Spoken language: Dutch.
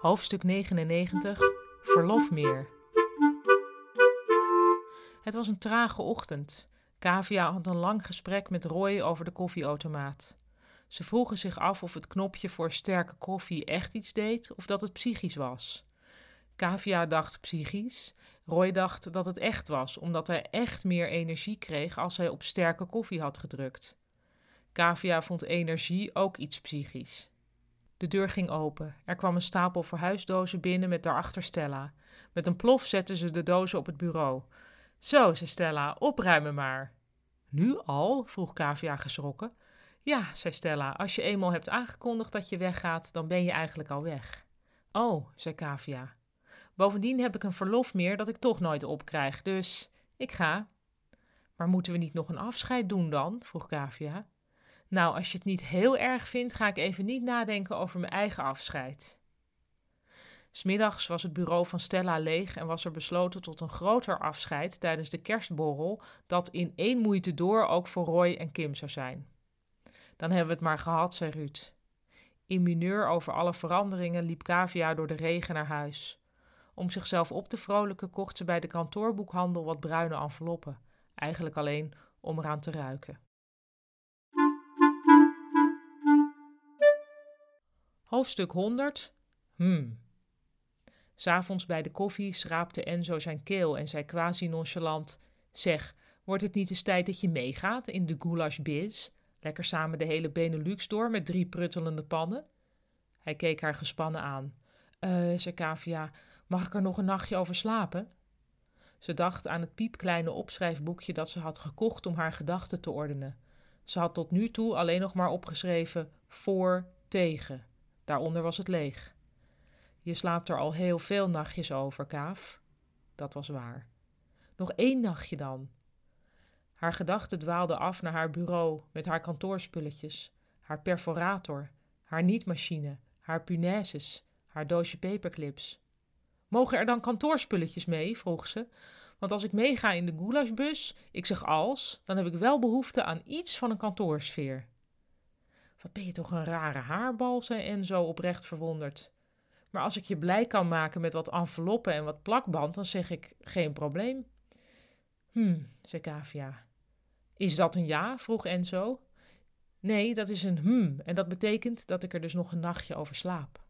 Hoofdstuk 99 Verlofmeer. Het was een trage ochtend. Kavia had een lang gesprek met Roy over de koffieautomaat. Ze vroegen zich af of het knopje voor sterke koffie echt iets deed of dat het psychisch was. Kavia dacht psychisch. Roy dacht dat het echt was, omdat hij echt meer energie kreeg als hij op sterke koffie had gedrukt. Kavia vond energie ook iets psychisch. De deur ging open. Er kwam een stapel verhuisdozen binnen met daarachter Stella. Met een plof zetten ze de dozen op het bureau. Zo, zei Stella, opruimen maar. Nu al? vroeg Kavia geschrokken. Ja, zei Stella, als je eenmaal hebt aangekondigd dat je weggaat, dan ben je eigenlijk al weg. Oh, zei Kavia. Bovendien heb ik een verlof meer dat ik toch nooit opkrijg, dus ik ga. Maar moeten we niet nog een afscheid doen dan? vroeg Kavia. Nou, als je het niet heel erg vindt, ga ik even niet nadenken over mijn eigen afscheid. Smiddags was het bureau van Stella leeg en was er besloten tot een groter afscheid tijdens de kerstborrel, dat in één moeite door ook voor Roy en Kim zou zijn. Dan hebben we het maar gehad, zei Ruud. In mineur over alle veranderingen liep Kavia door de regen naar huis. Om zichzelf op te vrolijken kocht ze bij de kantoorboekhandel wat bruine enveloppen, eigenlijk alleen om eraan te ruiken. Hoofdstuk 100 Hmm. S'avonds bij de koffie schraapte Enzo zijn keel en zei quasi nonchalant: Zeg, wordt het niet eens tijd dat je meegaat in de goulash biz? Lekker samen de hele Benelux door met drie pruttelende pannen? Hij keek haar gespannen aan. Eh, zei Kavia, mag ik er nog een nachtje over slapen? Ze dacht aan het piepkleine opschrijfboekje dat ze had gekocht om haar gedachten te ordenen. Ze had tot nu toe alleen nog maar opgeschreven voor, tegen. Daaronder was het leeg. Je slaapt er al heel veel nachtjes over, Kaaf. Dat was waar. Nog één nachtje dan. Haar gedachten dwaalden af naar haar bureau met haar kantoorspulletjes, haar perforator, haar nietmachine, haar punaises, haar doosje paperclips. Mogen er dan kantoorspulletjes mee? vroeg ze. Want als ik meega in de goulashbus, ik zeg als, dan heb ik wel behoefte aan iets van een kantoorsfeer. Wat ben je toch een rare haarbal, zei Enzo oprecht verwonderd. Maar als ik je blij kan maken met wat enveloppen en wat plakband, dan zeg ik geen probleem. Hm, zei Kavia. Is dat een ja? vroeg Enzo. Nee, dat is een hm en dat betekent dat ik er dus nog een nachtje over slaap.